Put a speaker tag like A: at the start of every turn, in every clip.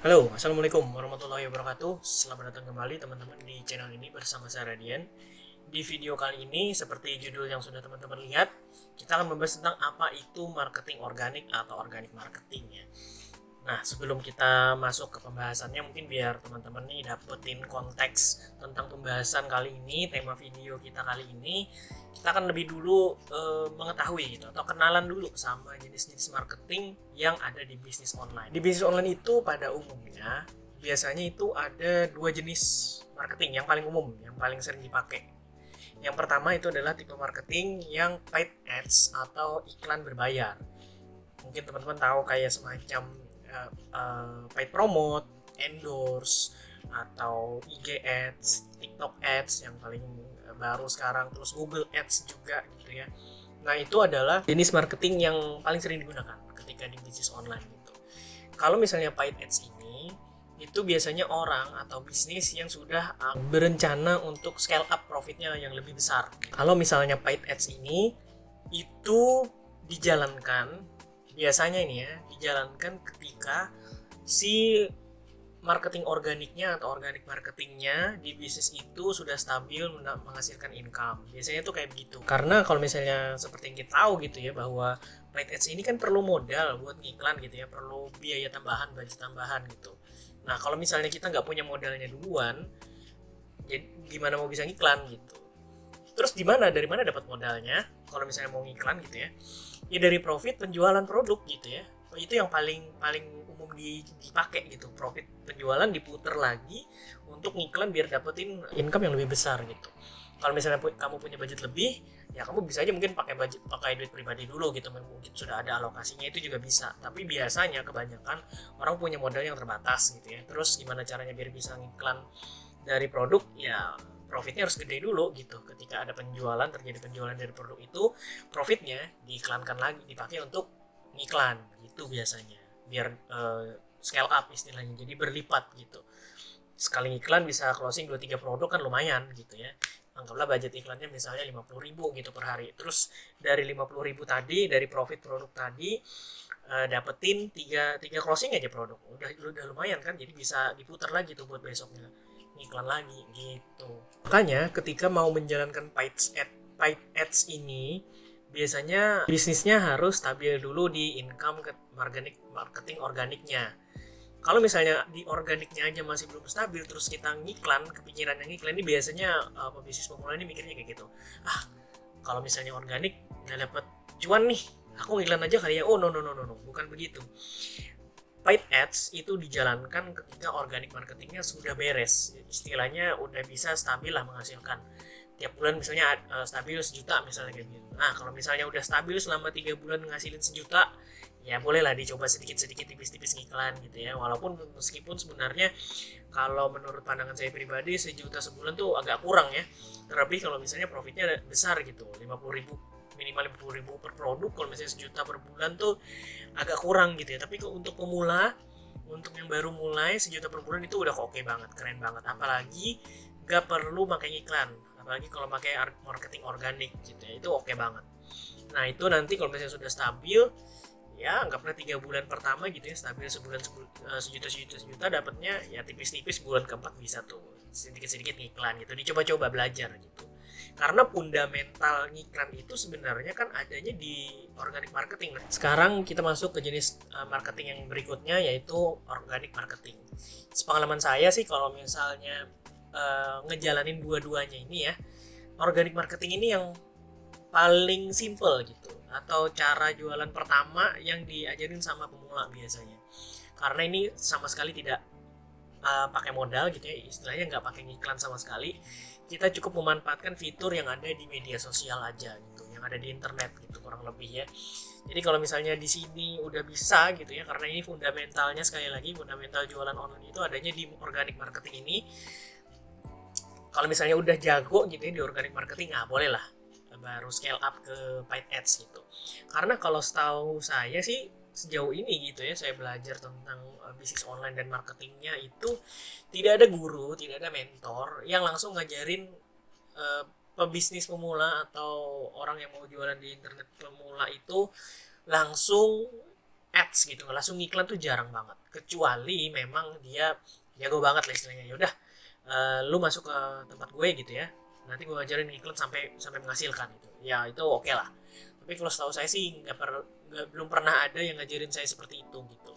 A: Halo, Assalamualaikum warahmatullahi wabarakatuh. Selamat datang kembali teman-teman di channel ini bersama saya Radian. Di video kali ini, seperti judul yang sudah teman-teman lihat Kita akan membahas tentang apa itu marketing organik atau organik marketing ya Nah, sebelum kita masuk ke pembahasannya, mungkin biar teman-teman nih dapetin konteks tentang pembahasan kali ini, tema video kita kali ini, kita akan lebih dulu e, mengetahui gitu atau kenalan dulu sama jenis-jenis marketing yang ada di bisnis online. Di bisnis online itu pada umumnya biasanya itu ada dua jenis marketing yang paling umum, yang paling sering dipakai. Yang pertama itu adalah tipe marketing yang paid ads atau iklan berbayar. Mungkin teman-teman tahu kayak semacam uh, paid promote, endorse atau IG ads, TikTok ads yang paling baru sekarang, terus Google Ads juga gitu ya. Nah itu adalah jenis marketing yang paling sering digunakan ketika di bisnis online gitu. Kalau misalnya paid ads ini itu biasanya orang atau bisnis yang sudah uh, berencana untuk scale up profitnya yang lebih besar. Kalau misalnya paid ads ini itu dijalankan biasanya ini ya dijalankan ketika si marketing organiknya atau organik marketingnya di bisnis itu sudah stabil menghasilkan income. Biasanya tuh kayak begitu. Karena kalau misalnya seperti yang kita tahu gitu ya bahwa paid ads ini kan perlu modal buat ngiklan gitu ya perlu biaya tambahan budget tambahan gitu. Nah kalau misalnya kita nggak punya modalnya duluan ya gimana mau bisa ngiklan gitu? Terus di mana dari mana dapat modalnya? Kalau misalnya mau ngiklan gitu ya ya dari profit penjualan produk gitu ya. Itu yang paling paling umum dipakai gitu. Profit penjualan diputer lagi untuk ngiklan biar dapetin income yang lebih besar gitu. Kalau misalnya kamu punya budget lebih ya kamu bisa aja mungkin pakai budget pakai duit pribadi dulu gitu. Mungkin sudah ada alokasinya itu juga bisa. Tapi biasanya kebanyakan orang punya modal yang terbatas gitu ya. Terus gimana caranya biar bisa ngiklan dari produk? Ya profitnya harus gede dulu gitu. Ketika ada penjualan terjadi penjualan dari produk itu profitnya diiklankan lagi dipakai untuk iklan gitu biasanya. Biar uh, scale up istilahnya jadi berlipat gitu. Sekali iklan bisa closing 2-3 produk kan lumayan gitu ya. Anggaplah budget iklannya misalnya 50 ribu gitu per hari. Terus dari 50 ribu tadi dari profit produk tadi uh, dapetin tiga tiga closing aja produk. Udah udah lumayan kan jadi bisa diputar lagi tuh buat besoknya iklan lagi gitu. Makanya ketika mau menjalankan paid ad paid ads ini biasanya bisnisnya harus stabil dulu di income ke organik marketing organiknya. Kalau misalnya di organiknya aja masih belum stabil terus kita ngiklan, kepikiran yang ngiklan ini biasanya uh, bisnis pemula ini mikirnya kayak gitu. Ah, kalau misalnya organik nggak dapat cuan nih, aku ngiklan aja kali ya. Oh no no no no no, bukan begitu paid ads itu dijalankan ketika organic marketingnya sudah beres. Istilahnya udah bisa stabil lah menghasilkan. Tiap bulan misalnya uh, stabil sejuta misalnya kayak gitu. Nah kalau misalnya udah stabil selama tiga bulan ngasilin sejuta ya bolehlah dicoba sedikit-sedikit tipis-tipis ngiklan gitu ya. Walaupun meskipun sebenarnya kalau menurut pandangan saya pribadi sejuta sebulan tuh agak kurang ya. Terlebih kalau misalnya profitnya besar gitu 50 ribu minimal 50 ribu per produk kalau misalnya sejuta per bulan tuh agak kurang gitu ya. Tapi untuk pemula untuk yang baru mulai sejuta per bulan itu udah oke okay banget keren banget. Apalagi gak perlu pakai iklan apalagi kalau pakai marketing organik gitu ya itu oke okay banget. Nah itu nanti kalau misalnya sudah stabil ya anggapnya tiga bulan pertama gitu ya stabil sebulan eh, sejuta sejuta sejuta dapatnya ya tipis-tipis bulan keempat bisa tuh sedikit-sedikit iklan gitu. Dicoba-coba belajar gitu karena fundamental ngiklan itu sebenarnya kan adanya di organic marketing. Sekarang kita masuk ke jenis uh, marketing yang berikutnya yaitu organic marketing. Sepengalaman saya sih kalau misalnya uh, ngejalanin dua-duanya ini ya, organic marketing ini yang paling simple gitu atau cara jualan pertama yang diajarin sama pemula biasanya. Karena ini sama sekali tidak uh, pakai modal gitu ya istilahnya nggak pakai iklan sama sekali. Kita cukup memanfaatkan fitur yang ada di media sosial aja gitu yang ada di internet gitu kurang lebih ya. Jadi kalau misalnya di sini udah bisa gitu ya karena ini fundamentalnya sekali lagi fundamental jualan online itu adanya di organic marketing ini. Kalau misalnya udah jago gitu ya di organic marketing nggak boleh lah. Baru scale up ke paid ads gitu. Karena kalau setahu saya sih sejauh ini gitu ya saya belajar tentang uh, bisnis online dan marketingnya itu tidak ada guru tidak ada mentor yang langsung ngajarin uh, pebisnis pemula atau orang yang mau jualan di internet pemula itu langsung ads gitu langsung iklan tuh jarang banget. Kecuali memang dia jago banget lah istilahnya. Yaudah uh, lu masuk ke tempat gue gitu ya nanti gue ngajarin iklan sampai sampai menghasilkan gitu. Ya itu oke okay lah. Tapi kalau setahu saya sih nggak per, belum pernah ada yang ngajarin saya seperti itu gitu.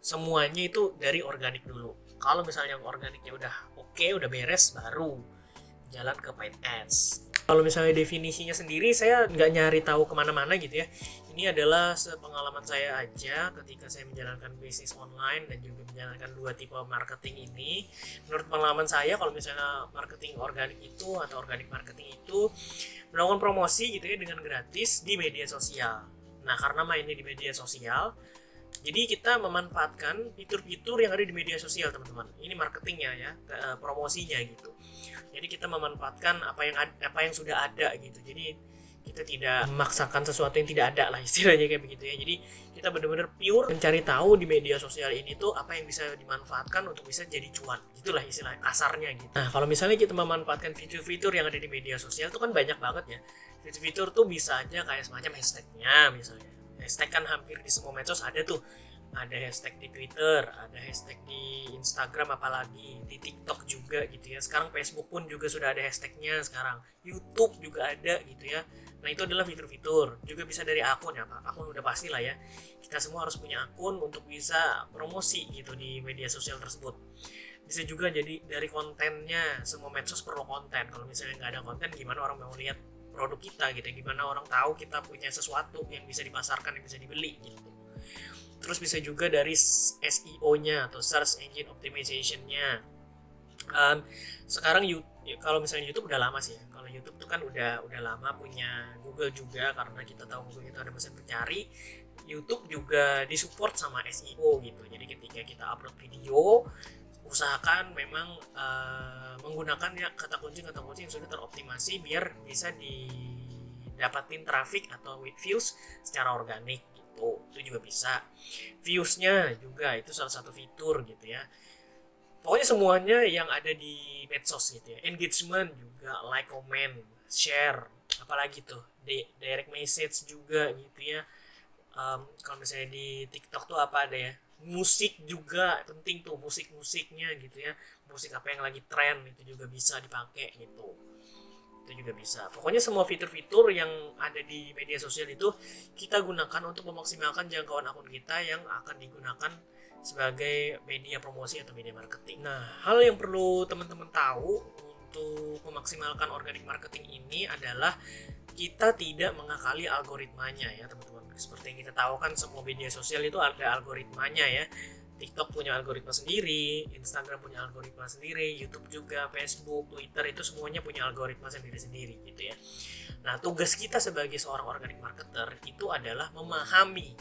A: Semuanya itu dari organik dulu. Kalau misalnya organiknya udah oke okay, udah beres baru jalan ke paid ads kalau misalnya definisinya sendiri saya nggak nyari tahu ke mana-mana gitu ya. Ini adalah sepengalaman saya aja ketika saya menjalankan bisnis online dan juga menjalankan dua tipe marketing ini. Menurut pengalaman saya kalau misalnya marketing organik itu atau organik marketing itu melakukan promosi gitu ya dengan gratis di media sosial nah karena mainnya di media sosial jadi kita memanfaatkan fitur-fitur yang ada di media sosial teman-teman. Ini marketingnya ya eh, promosinya gitu. Jadi kita memanfaatkan apa yang apa yang sudah ada gitu. Jadi kita tidak memaksakan sesuatu yang tidak ada lah istilahnya kayak begitu ya. Jadi kita benar-benar pure mencari tahu di media sosial ini tuh apa yang bisa dimanfaatkan untuk bisa jadi cuan. Itulah istilah kasarnya gitu. Nah kalau misalnya kita memanfaatkan fitur-fitur yang ada di media sosial itu kan banyak banget ya. Fitur-fitur tuh bisa aja kayak semacam hashtagnya misalnya. Hashtag kan hampir di semua medsos ada tuh ada hashtag di Twitter, ada hashtag di Instagram apalagi di TikTok juga gitu ya. Sekarang Facebook pun juga sudah ada hashtagnya sekarang. YouTube juga ada gitu ya. Nah itu adalah fitur-fitur. Juga bisa dari akun ya Pak. Akun udah pasti lah ya. Kita semua harus punya akun untuk bisa promosi gitu di media sosial tersebut. Bisa juga jadi dari kontennya. Semua medsos perlu konten. Kalau misalnya nggak ada konten, gimana orang mau lihat produk kita gitu? Ya? Gimana orang tahu kita punya sesuatu yang bisa dipasarkan, yang bisa dibeli gitu terus bisa juga dari SEO-nya atau Search Engine Optimization-nya. Um, sekarang you, kalau misalnya YouTube udah lama sih ya. Kalau YouTube tuh kan udah udah lama punya Google juga karena kita tahu Google itu ada mesin pencari. YouTube juga disupport sama SEO gitu. Jadi ketika kita upload video, usahakan memang uh, menggunakan ya kata kunci kata kunci yang sudah teroptimasi biar bisa didapatin traffic atau views secara organik gitu itu juga bisa. Viewsnya juga itu salah satu fitur gitu ya. Pokoknya semuanya yang ada di medsos gitu ya. Engagement juga like comment share apalagi tuh di direct message juga gitu ya. Um, kalau misalnya di TikTok tuh apa ada ya? Musik juga penting tuh musik musiknya gitu ya. Musik apa yang lagi tren itu juga bisa dipakai gitu itu juga bisa. Pokoknya semua fitur-fitur yang ada di media sosial itu kita gunakan untuk memaksimalkan jangkauan akun kita yang akan digunakan sebagai media promosi atau media marketing. Nah hal yang perlu teman-teman tahu untuk memaksimalkan organic marketing ini adalah kita tidak mengakali algoritmanya ya teman-teman. Seperti yang kita tahu kan semua media sosial itu ada algoritmanya ya TikTok punya algoritma sendiri, Instagram punya algoritma sendiri, YouTube juga, Facebook, Twitter itu semuanya punya algoritma sendiri-sendiri gitu ya. Nah, tugas kita sebagai seorang organic marketer itu adalah memahami.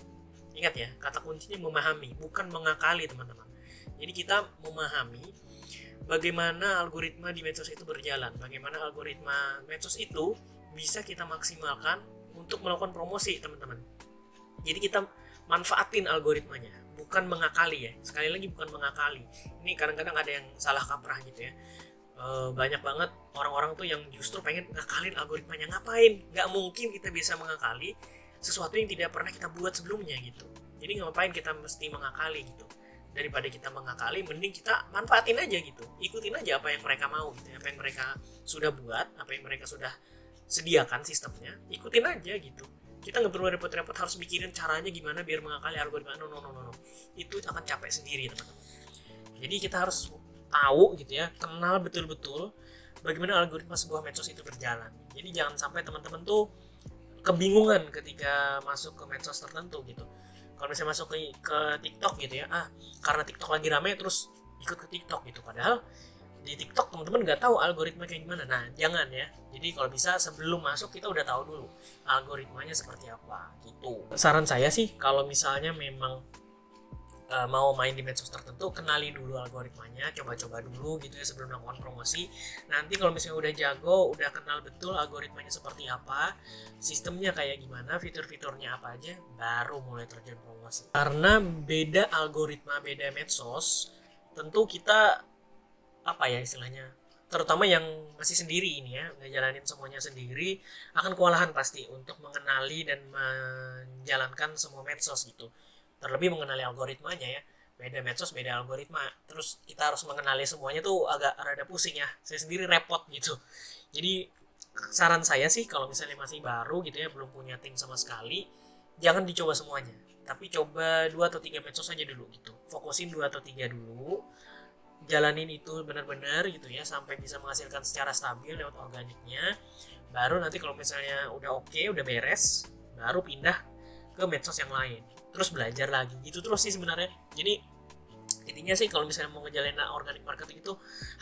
A: Ingat ya, kata kuncinya memahami, bukan mengakali, teman-teman. Jadi kita memahami bagaimana algoritma di medsos itu berjalan, bagaimana algoritma medsos itu bisa kita maksimalkan untuk melakukan promosi, teman-teman. Jadi kita manfaatin algoritmanya bukan mengakali ya. Sekali lagi bukan mengakali. Ini kadang-kadang ada yang salah kaprah gitu ya. E, banyak banget orang-orang tuh yang justru pengen ngakalin algoritmanya. Ngapain? Nggak mungkin kita bisa mengakali sesuatu yang tidak pernah kita buat sebelumnya gitu. Jadi ngapain kita mesti mengakali gitu? Daripada kita mengakali mending kita manfaatin aja gitu. Ikutin aja apa yang mereka mau gitu apa yang mereka sudah buat apa yang mereka sudah sediakan sistemnya ikutin aja gitu kita nggak perlu repot-repot harus mikirin caranya gimana biar mengakali algoritma. No no no no, no. itu akan capek sendiri teman-teman. Jadi kita harus tahu gitu ya kenal betul-betul bagaimana algoritma sebuah medsos itu berjalan. Jadi jangan sampai teman-teman tuh kebingungan ketika masuk ke medsos tertentu gitu. Kalau misalnya masuk ke, ke TikTok gitu ya ah karena TikTok lagi rame terus ikut ke TikTok gitu. Padahal di TikTok teman-teman nggak tahu algoritma kayak gimana. Nah, jangan ya. Jadi kalau bisa sebelum masuk kita udah tahu dulu algoritmanya seperti apa gitu. Saran saya sih kalau misalnya memang uh, mau main di medsos tertentu, kenali dulu algoritmanya, coba-coba dulu gitu ya sebelum melakukan promosi. Nanti kalau misalnya udah jago, udah kenal betul algoritmanya seperti apa, sistemnya kayak gimana, fitur-fiturnya apa aja, baru mulai terjun promosi. Karena beda algoritma, beda medsos, tentu kita apa ya istilahnya terutama yang masih sendiri ini ya ngejalanin semuanya sendiri akan kewalahan pasti untuk mengenali dan menjalankan semua medsos gitu. Terlebih mengenali algoritmanya ya beda medsos beda algoritma. Terus kita harus mengenali semuanya tuh agak rada pusing ya saya sendiri repot gitu. Jadi saran saya sih kalau misalnya masih baru gitu ya belum punya tim sama sekali jangan dicoba semuanya. Tapi coba dua atau tiga medsos aja dulu gitu. Fokusin dua atau tiga dulu jalanin itu benar-benar gitu ya sampai bisa menghasilkan secara stabil lewat organiknya. Baru nanti kalau misalnya udah oke okay, udah beres baru pindah ke medsos yang lain. Terus belajar lagi. Gitu terus sih sebenarnya. Jadi intinya sih kalau misalnya mau ngejalanin organic marketing itu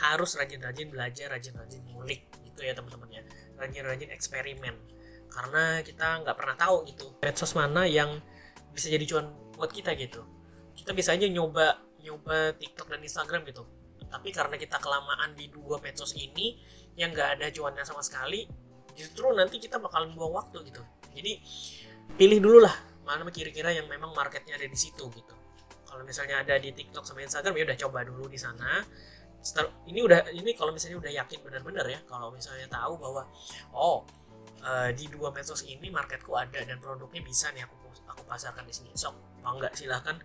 A: harus rajin-rajin belajar rajin-rajin ngulik gitu ya teman-teman ya. Rajin-rajin eksperimen. Karena kita nggak pernah tahu gitu medsos mana yang bisa jadi cuan buat kita gitu. Kita bisa aja nyoba nyoba TikTok dan Instagram gitu. Tapi karena kita kelamaan di dua medsos ini yang nggak ada cuannya sama sekali justru nanti kita bakalan buang waktu gitu. Jadi pilih dulu lah mana kira-kira yang memang marketnya ada di situ gitu. Kalau misalnya ada di TikTok sama Instagram ya udah coba dulu di sana. Ini udah ini kalau misalnya udah yakin benar-benar ya kalau misalnya tahu bahwa oh uh, di dua medsos ini marketku ada dan produknya bisa nih aku aku pasarkan di sini. Sok mau nggak silahkan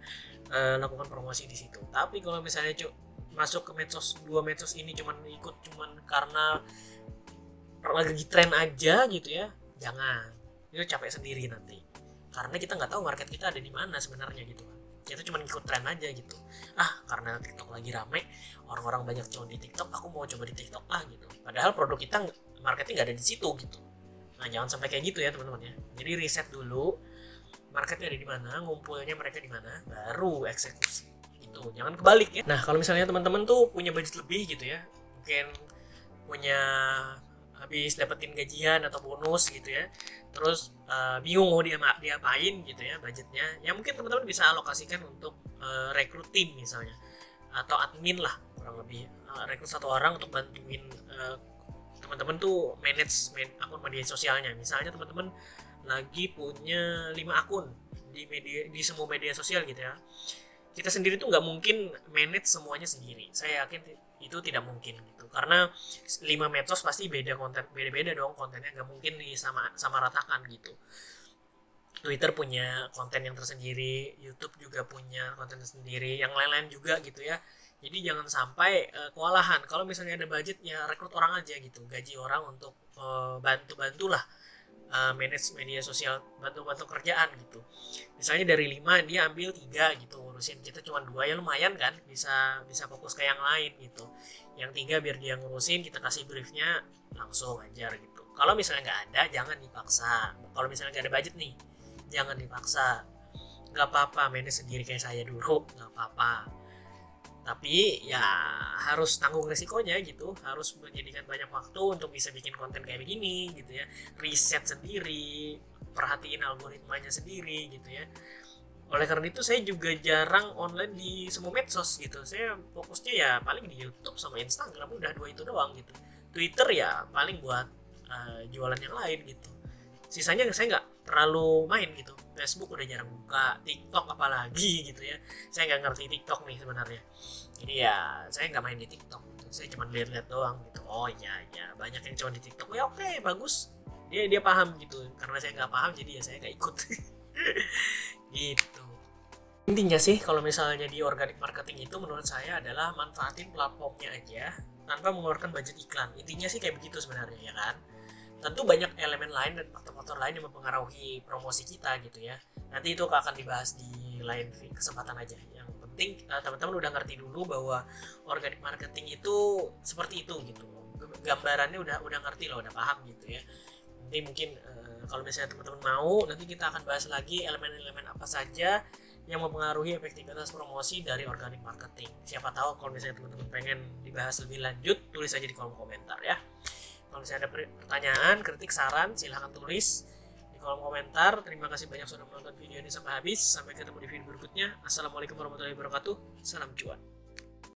A: uh, lakukan promosi di situ. Tapi kalau misalnya cu masuk ke medsos dua medsos ini cuman ikut cuman karena lagi tren aja gitu ya jangan. Itu capek sendiri nanti. Karena kita nggak tahu market kita ada di mana sebenarnya gitu. Kita cuma ikut tren aja gitu. Ah karena TikTok lagi rame orang-orang banyak coba di TikTok aku mau coba di TikTok ah gitu. Padahal produk kita marketnya nggak ada di situ gitu. Nah jangan sampai kayak gitu ya teman-teman ya. Jadi riset dulu marketnya ada di mana, ngumpulnya mereka di mana, baru eksekusi. Itu jangan kebalik ya. Nah kalau misalnya teman-teman tuh punya budget lebih gitu ya, mungkin punya habis dapetin gajian atau bonus gitu ya terus uh, bingung mau dia diapain gitu ya budgetnya ya mungkin teman-teman bisa alokasikan untuk uh, rekrut tim misalnya atau admin lah kurang lebih uh, rekrut satu orang untuk bantuin uh, teman-teman tuh manage akun media sosialnya misalnya teman-teman lagi punya 5 akun di media di semua media sosial gitu ya. Kita sendiri tuh nggak mungkin manage semuanya sendiri. Saya yakin itu tidak mungkin gitu. Karena 5 medsos pasti beda konten beda-beda dong kontennya. Nggak mungkin di sama sama ratakan gitu. Twitter punya konten yang tersendiri, YouTube juga punya konten sendiri, yang lain-lain juga gitu ya. Jadi jangan sampai uh, kewalahan. Kalau misalnya ada budget ya rekrut orang aja gitu. Gaji orang untuk uh, bantu bantulah uh, manage media sosial bantu bantu kerjaan gitu. Misalnya dari lima dia ambil tiga gitu ngurusin. Kita cuma dua ya lumayan kan bisa bisa fokus ke yang lain gitu. Yang tiga biar dia ngurusin kita kasih briefnya langsung ajar gitu. Kalau misalnya nggak ada jangan dipaksa. Kalau misalnya nggak ada budget nih jangan dipaksa. Nggak apa-apa manage sendiri kayak saya dulu nggak apa-apa tapi ya harus tanggung resikonya gitu. Harus menjadikan banyak waktu untuk bisa bikin konten kayak begini gitu ya. Riset sendiri perhatiin algoritmanya sendiri gitu ya. Oleh karena itu saya juga jarang online di semua medsos gitu. Saya fokusnya ya paling di YouTube sama Instagram. Udah dua itu doang gitu. Twitter ya paling buat uh, jualan yang lain gitu. Sisanya saya nggak terlalu main gitu Facebook udah jarang buka TikTok apalagi gitu ya. Saya nggak ngerti TikTok nih sebenarnya. Jadi ya saya nggak main di TikTok gitu. saya cuma lihat-lihat doang gitu. Oh iya iya. Banyak yang cuma di TikTok. Ya oke okay, bagus. Dia dia paham gitu. Karena saya nggak paham jadi ya saya nggak ikut. Gitu. Intinya sih kalau misalnya di organic marketing itu menurut saya adalah manfaatin platformnya aja tanpa mengeluarkan budget iklan. Intinya sih kayak begitu sebenarnya ya kan tentu banyak elemen lain dan faktor-faktor lain yang mempengaruhi promosi kita gitu ya nanti itu akan dibahas di lain kesempatan aja yang penting uh, teman-teman udah ngerti dulu bahwa organic marketing itu seperti itu gitu gambarannya udah udah ngerti loh udah paham gitu ya nanti mungkin uh, kalau misalnya teman-teman mau nanti kita akan bahas lagi elemen-elemen apa saja yang mempengaruhi efektivitas promosi dari organic marketing. Siapa tahu kalau misalnya teman-teman pengen dibahas lebih lanjut, tulis aja di kolom komentar ya. Kalau misalnya ada pertanyaan, kritik, saran, silahkan tulis di kolom komentar. Terima kasih banyak sudah menonton video ini sampai habis. Sampai ketemu di video berikutnya. Assalamualaikum warahmatullahi wabarakatuh. Salam cuan.